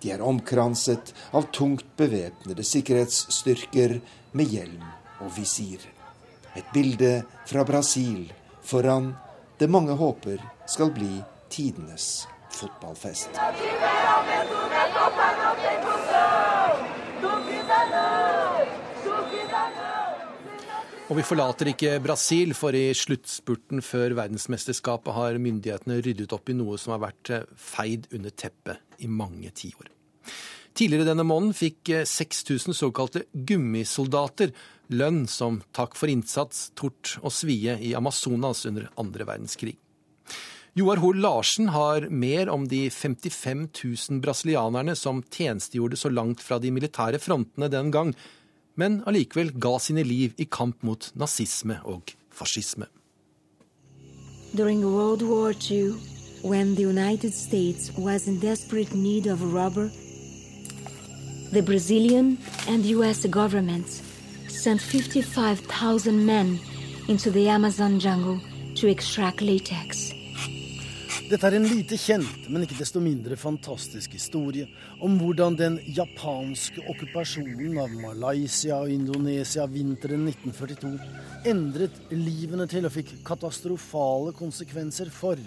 De er omkranset av tungt bevæpnede sikkerhetsstyrker med hjelm og visir. Et bilde fra Brasil foran det mange håper skal bli tidenes fotballfest.
Og vi forlater ikke Brasil, for i sluttspurten før verdensmesterskapet har myndighetene ryddet opp i noe som har vært feid under teppet i mange tiår. Tidligere denne måneden fikk 6000 såkalte gummisoldater lønn som takk for innsats, tort og svie i Amazonas under andre verdenskrig. Joar Hoel Larsen har mer om de 55 000 brasilianerne som tjenestegjorde så langt fra de militære frontene den gang, men allikevel ga sine liv i kamp mot nazisme og fascisme.
During World War II, when the United States was in desperate need of rubber, the Brazilian and US governments sent 55,000 men into the Amazon jungle to extract latex.
Dette er en lite kjent, men ikke desto mindre fantastisk historie om hvordan den japanske okkupasjonen av Malaysia og Indonesia vinteren 1942 endret livene til og fikk katastrofale konsekvenser for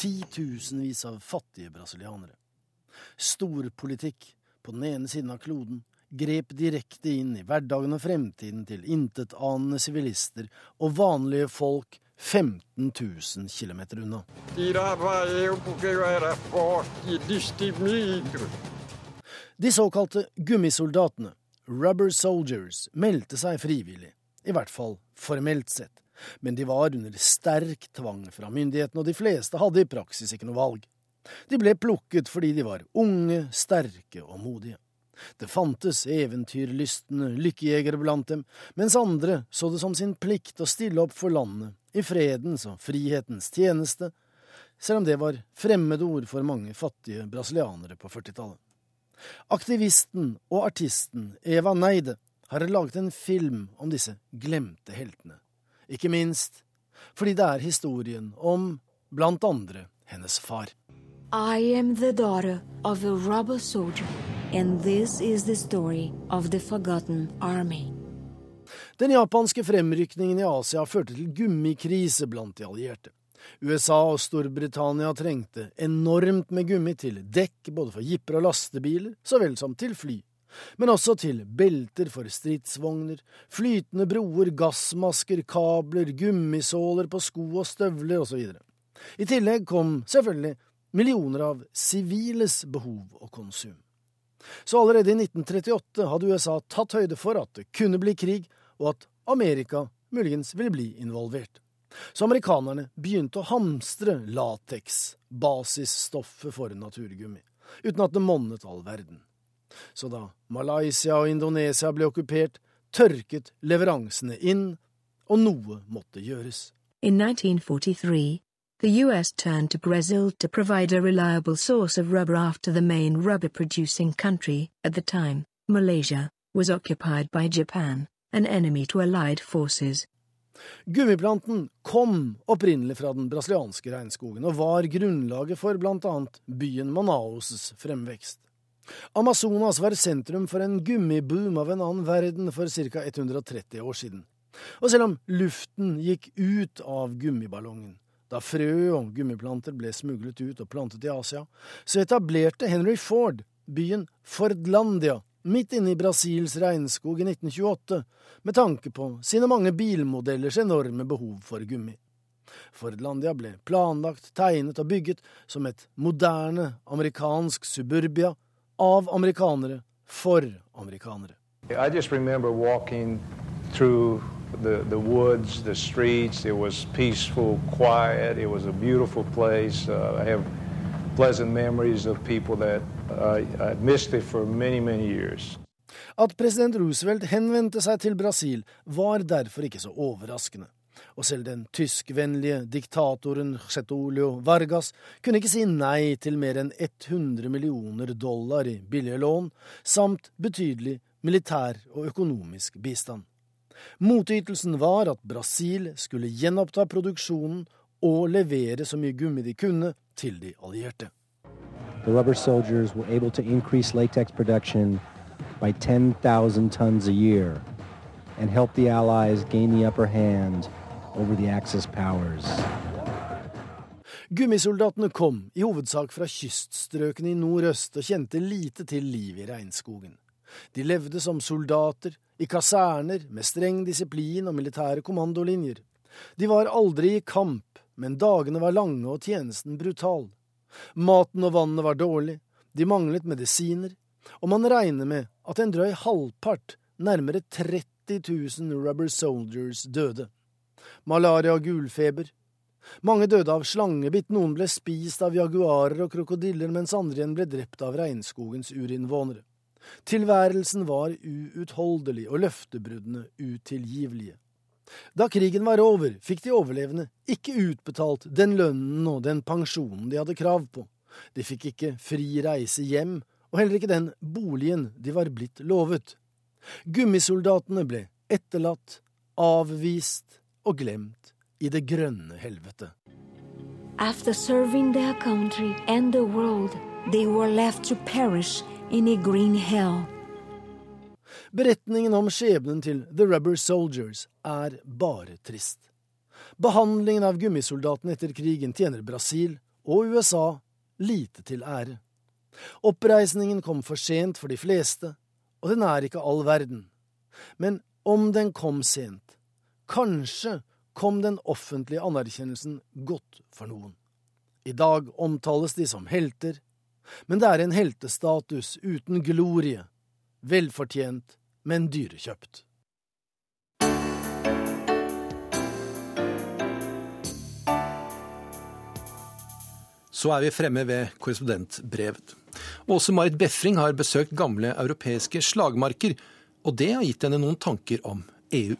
titusenvis av fattige brasilianere. Storpolitikk på den ene siden av kloden grep direkte inn i hverdagen og fremtiden til intetanende sivilister og vanlige folk 15 000 km unna. De såkalte gummisoldatene, rubber soldiers, meldte seg frivillig, i hvert fall formelt sett. Men de var under sterk tvang fra myndighetene, og de fleste hadde i praksis ikke noe valg. De ble plukket fordi de var unge, sterke og modige. Det fantes eventyrlystne lykkejegere blant dem, mens andre så det som sin plikt å stille opp for landet, i fredens og frihetens tjeneste, selv om det var fremmedord for mange fattige brasilianere på 40-tallet. Aktivisten og artisten Eva Neide har laget en film om disse glemte heltene, ikke minst fordi det er historien om blant andre hennes far.
I am the daughter of a rubber soldier. And this is the story of the forgotten army.
Den japanske fremrykningen i Asia førte til gummikrise blant de allierte. USA og Storbritannia trengte enormt med gummi til dekk både for jipper og lastebiler, så vel som til fly. Men også til belter for stridsvogner, flytende broer, gassmasker, kabler, gummisåler på sko og støvler osv. I tillegg kom selvfølgelig millioner av siviles behov og konsum. Så allerede i 1938 hadde USA tatt høyde for at det kunne bli krig, og at Amerika muligens ville bli involvert. Så amerikanerne begynte å hamstre lateks, basisstoffet for naturgummi, uten at det monnet all verden. Så da Malaysia og Indonesia ble okkupert, tørket leveransene inn, og noe måtte gjøres.
In 1943, The US turned to Brazil to provide a reliable source of rubber after the main rubber producing country, at the time, Malaysia, was occupied by Japan, an enemy to Allied forces.
Gummiplanten kom opprinnelig fra den brasilianske regnskogen og var grunnlaget for annet byen Manaus' fremvekst. Amazonas var sentrum for en gummiboom av en annen verden for ca. 130 år siden. Og selv om luften gikk ut av gummiballongen, Da frø og gummiplanter ble smuglet ut og plantet i Asia, så etablerte Henry Ford byen Fordlandia midt inne i Brasils regnskog i 1928, med tanke på sine mange bilmodellers enorme behov for gummi. Fordlandia ble planlagt, tegnet og bygget som et moderne amerikansk suburbia av amerikanere for amerikanere.
I just remember walking through the, the woods, the streets. It was peaceful, quiet. It was a beautiful place. Uh, I have pleasant memories of people that uh, I missed it for many, many years.
At president Roosevelt henvendte seg til Brasil, var derfor ikke så overraskende. Og selv den tyskvennlige diktatoren Chetolio Vargas kunne ikke si nei til mer enn 100 millioner dollar i billige lån, samt betydelig militær og økonomisk bistand. Motytelsen var at Brasil skulle gjenoppta produksjonen og levere så mye gummi de kunne til de allierte.
The rubber soldiers were able to increase latex production by 10,000 tons a year and help the Allies gain the upper hand over the Axis powers.
Gummisoldatene kom, i hovedsak fra kyststrøkene i nordøst, og kjente lite til livet i regnskogen. De levde som soldater, i kaserner med streng disiplin og militære kommandolinjer. De var aldri i kamp, men dagene var lange og tjenesten brutal. Maten og vannet var dårlig, de manglet medisiner, og man regner med at en drøy halvpart, nærmere 30 000 rubber soldiers, døde. Malaria og gulfeber. Mange døde av slangebitt, noen ble spist av jaguarer og krokodiller, mens andre igjen ble drept av regnskogens urinnvånere. Tilværelsen var uutholdelig og løftebruddene utilgivelige. Da krigen var over, fikk de overlevende ikke utbetalt den lønnen og den pensjonen de hadde krav på. De fikk ikke fri reise hjem, og heller ikke den boligen de var blitt lovet. Gummisoldatene ble etterlatt, avvist og glemt i det grønne helvete.
After serving their country and the world, they were left to perish in a green Hill.
Beretningen om skjebnen til The Rubber Soldiers er bare trist. Behandlingen av gummisoldatene etter krigen tjener Brasil og USA lite til ære. Oppreisningen kom for sent for de fleste, og den er ikke all verden. Men om den kom sent, kanskje kom den offentlige anerkjennelsen godt for noen. I dag omtales de som helter, men det er en heltestatus uten glorie, velfortjent, men dyrekjøpt.
Så er vi fremme ved korrespondentbrevet. Åse Marit Befring har besøkt gamle europeiske slagmarker, og det har gitt henne noen tanker om EU.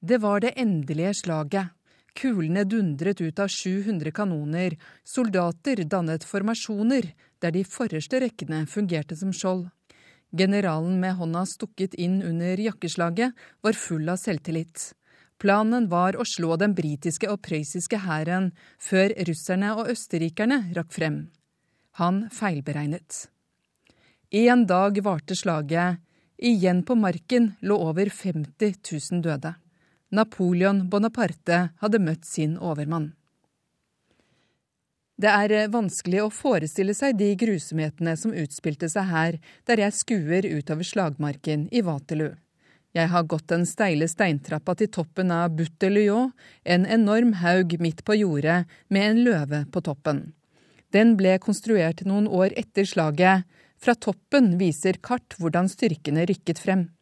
Det var det endelige slaget. Kulene dundret ut av 700 kanoner, soldater dannet formasjoner, der de forreste rekkene fungerte som skjold. Generalen med hånda stukket inn under jakkeslaget var full av selvtillit. Planen var å slå den britiske og prøyssiske hæren før russerne og østerrikerne rakk frem. Han feilberegnet. En dag varte slaget. Igjen på marken lå over 50 000 døde. Napoleon Bonaparte hadde møtt sin overmann. Det er vanskelig å forestille seg de grusomhetene som utspilte seg her, der jeg skuer utover slagmarken i Waterloo. Jeg har gått den steile steintrappa til toppen av Butte en enorm haug midt på jordet med en løve på toppen. Den ble konstruert noen år etter slaget. Fra toppen viser kart hvordan styrkene rykket frem.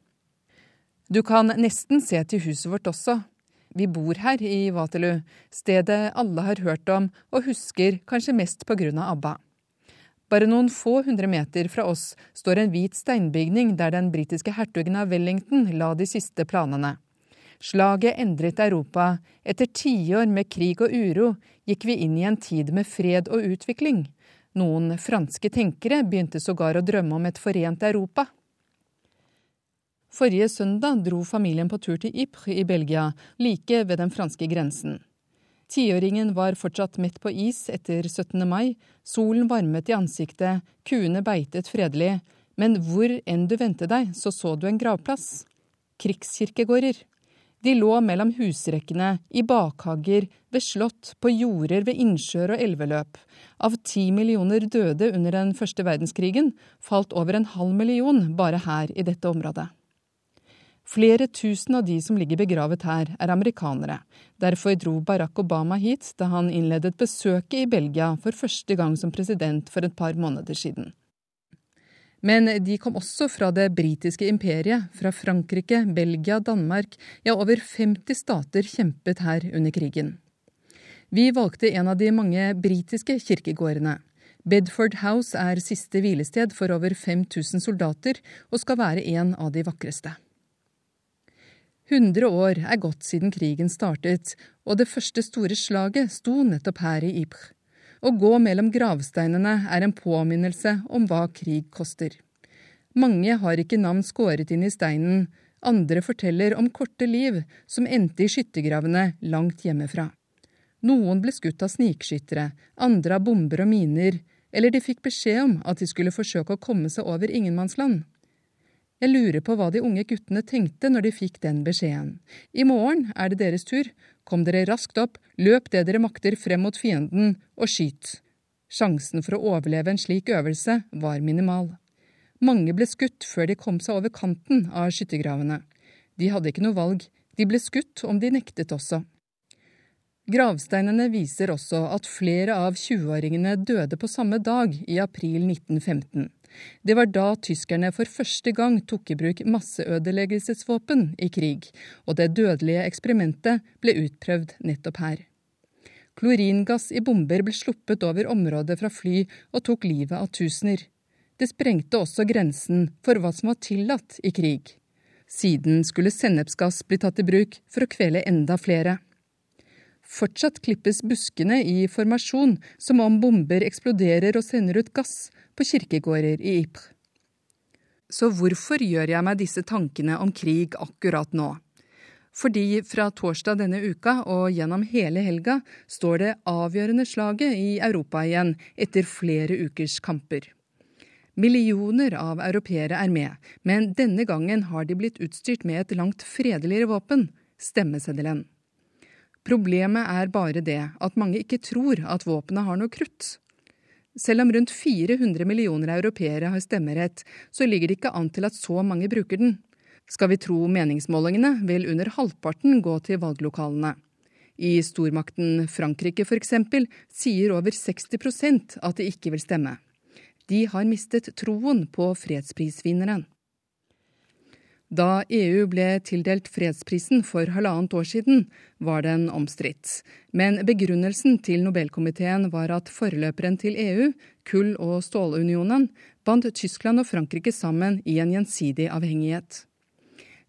Du kan nesten se til huset vårt også. Vi bor her i Waterloo, stedet alle har hørt om og husker kanskje mest på grunn av ABBA. Bare noen få hundre meter fra oss står en hvit steinbygning der den britiske hertugen av Wellington la de siste planene. Slaget endret Europa. Etter tiår med krig og uro gikk vi inn i en tid med fred og utvikling. Noen franske tenkere begynte sågar å drømme om et forent Europa. Forrige søndag dro familien på tur til Ypres i Belgia, like ved den franske grensen. Tiåringen var fortsatt midt på is etter 17. mai, solen varmet i ansiktet, kuene beitet fredelig, men hvor enn du vendte deg, så så du en gravplass. Krigskirkegårder. De lå mellom husrekkene, i bakhager, ved slott, på jorder ved innsjøer og elveløp. Av ti millioner døde under den første verdenskrigen falt over en halv million bare her i dette området. Flere tusen av de som ligger begravet her, er amerikanere. Derfor dro Barack Obama hit da han innledet besøket i Belgia for første gang som president for et par måneder siden. Men de kom også fra det britiske imperiet, fra Frankrike, Belgia, Danmark, ja over 50 stater kjempet her under krigen. Vi valgte en av de mange britiske kirkegårdene. Bedford House er siste hvilested for over 5000 soldater, og skal være en av de vakreste. 100 år er gått siden krigen startet, og det første store slaget sto nettopp her i Ypres. Å gå mellom gravsteinene er en påminnelse om hva krig koster. Mange har ikke navn skåret inn i steinen, andre forteller om korte liv som endte i skyttergravene langt hjemmefra. Noen ble skutt av snikskyttere, andre av bomber og miner, eller de fikk beskjed om at de skulle forsøke å komme seg over ingenmannsland. Jeg lurer på hva de unge guttene tenkte når de fikk den beskjeden. I morgen er det deres tur, Kom dere raskt opp, løp det dere makter frem mot fienden, og skyt. Sjansen for å overleve en slik øvelse var minimal. Mange ble skutt før de kom seg over kanten av skyttergravene. De hadde ikke noe valg, de ble skutt om de nektet også. Gravsteinene viser også at flere av 20-åringene døde på samme dag i april 1915. Det var da tyskerne for første gang tok i bruk masseødeleggelsesvåpen i krig, og det dødelige eksperimentet ble utprøvd nettopp her. Kloringass i bomber ble sluppet over området fra fly og tok livet av tusener. Det sprengte også grensen for hva som var tillatt i krig. Siden skulle sennepsgass bli tatt i bruk for å kvele enda flere. Fortsatt klippes buskene i formasjon som om bomber eksploderer og sender ut gass, på kirkegårder i Ypres. Så hvorfor gjør jeg meg disse tankene om krig akkurat nå? Fordi fra torsdag denne uka og gjennom hele helga står det avgjørende slaget i Europa igjen etter flere ukers kamper. Millioner av europeere er med, men denne gangen har de blitt utstyrt med et langt fredeligere våpen, stemmeseddelen. Problemet er bare det at mange ikke tror at våpenet har noe krutt. Selv om rundt 400 millioner europeere har stemmerett, så ligger det ikke an til at så mange bruker den. Skal vi tro meningsmålingene, vil under halvparten gå til valglokalene. I stormakten Frankrike f.eks. sier over 60% at de ikke vil stemme. De har mistet troen på fredsprisvinneren. Da EU ble tildelt fredsprisen for halvannet år siden, var den omstridt. Men begrunnelsen til Nobelkomiteen var at forløperen til EU, kull- og stålunionen, bandt Tyskland og Frankrike sammen i en gjensidig avhengighet.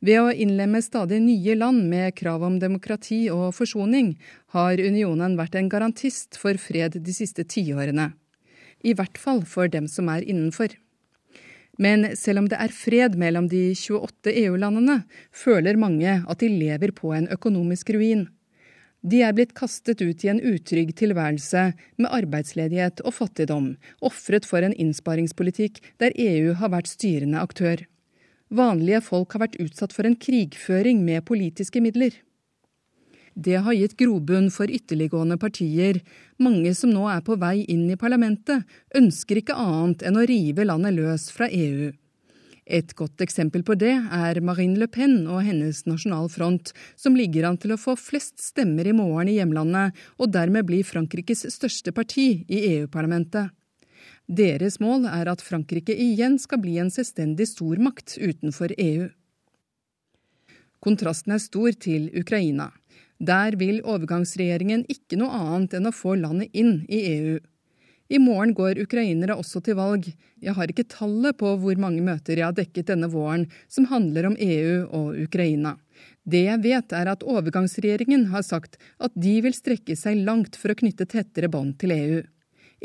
Ved å innlemme stadig nye land med krav om demokrati og forsoning, har unionen vært en garantist for fred de siste tiårene. I hvert fall for dem som er innenfor. Men selv om det er fred mellom de 28 EU-landene, føler mange at de lever på en økonomisk ruin. De er blitt kastet ut i en utrygg tilværelse med arbeidsledighet og fattigdom, ofret for en innsparingspolitikk der EU har vært styrende aktør. Vanlige folk har vært utsatt for en krigføring med politiske midler. Det har gitt grobunn for ytterliggående partier. Mange som nå er på vei inn i parlamentet, ønsker ikke annet enn å rive landet løs fra EU. Et godt eksempel på det er Marine Le Pen og hennes Nasjonal Front, som ligger an til å få flest stemmer i morgen i hjemlandet, og dermed bli Frankrikes største parti i EU-parlamentet. Deres mål er at Frankrike igjen skal bli en selvstendig stormakt utenfor EU. Kontrasten er stor til Ukraina. Der vil overgangsregjeringen ikke noe annet enn å få landet inn i EU. I morgen går ukrainere også til valg. Jeg har ikke tallet på hvor mange møter jeg har dekket denne våren som handler om EU og Ukraina. Det jeg vet, er at overgangsregjeringen har sagt at de vil strekke seg langt for å knytte tettere bånd til EU.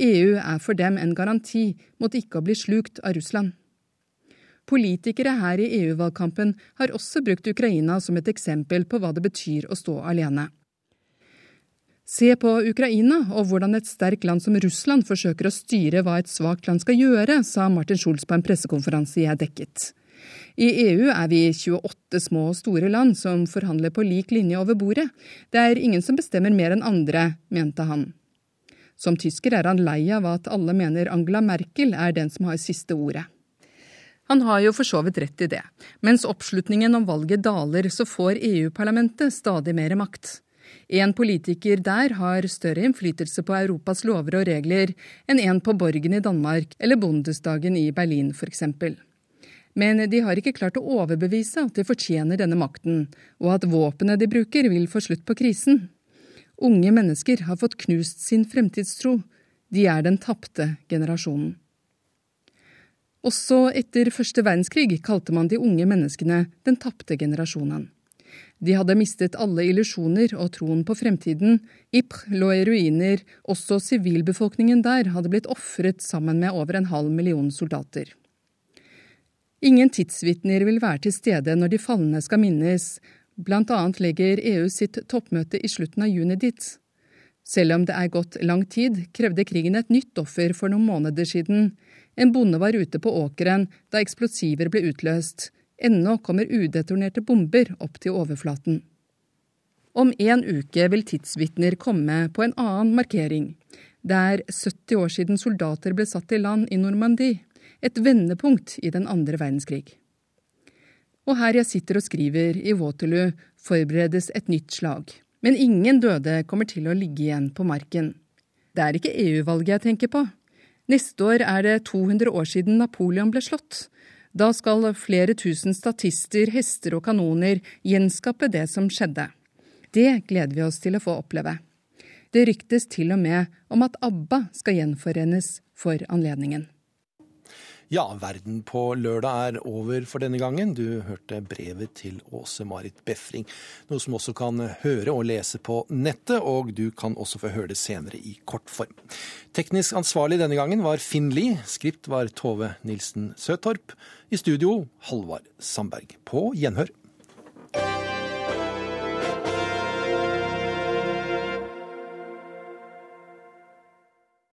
EU er for dem en garanti mot ikke å bli slukt av Russland. Politikere her i EU-valgkampen har også brukt Ukraina som et eksempel på hva det betyr å stå alene. Se på Ukraina og hvordan et sterkt land som Russland forsøker å styre hva et svakt land skal gjøre, sa Martin Schulz på en pressekonferanse jeg dekket. I EU er vi 28 små og store land som forhandler på lik linje over bordet. Det er ingen som bestemmer mer enn andre, mente han. Som tysker er han lei av at alle mener Angela Merkel er den som har siste ordet. Han har jo for så vidt rett i det. Mens oppslutningen om valget daler, så får EU-parlamentet stadig mer makt. En politiker der har større innflytelse på Europas lover og regler enn en på Borgen i Danmark eller Bundesdagen i Berlin f.eks. Men de har ikke klart å overbevise at de fortjener denne makten, og at våpenet de bruker vil få slutt på krisen. Unge mennesker har fått knust sin fremtidstro. De er den tapte generasjonen. Også etter første verdenskrig kalte man de unge menneskene den tapte generasjonen. De hadde mistet alle illusjoner og troen på fremtiden. Ypres lå i ruiner, også sivilbefolkningen der hadde blitt ofret sammen med over en halv million soldater. Ingen tidsvitner vil være til stede når de falne skal minnes, annet legger EU sitt toppmøte i slutten av juni dit. Selv om det er gått lang tid, krevde krigen et nytt offer for noen måneder siden. En bonde var ute på åkeren da eksplosiver ble utløst. Ennå kommer udetonerte bomber opp til overflaten. Om en uke vil tidsvitner komme på en annen markering. Det er 70 år siden soldater ble satt i land i Normandie, et vendepunkt i den andre verdenskrig. Og her jeg sitter og skriver, i Waterloo, forberedes et nytt slag. Men ingen døde kommer til å ligge igjen på marken. Det er ikke EU-valget jeg tenker på. Neste år er det 200 år siden Napoleon ble slått. Da skal flere tusen statister, hester og kanoner gjenskape det som skjedde. Det gleder vi oss til å få oppleve. Det ryktes til og med om at ABBA skal gjenforenes for anledningen.
Ja, Verden på lørdag er over for denne gangen. Du hørte brevet til Åse-Marit Befring, noe som også kan høre og lese på nettet, og du kan også få høre det senere i kortform. Teknisk ansvarlig denne gangen var Finn Lie, skript var Tove Nilsen Søtorp. I studio Halvard Sandberg. På gjenhør.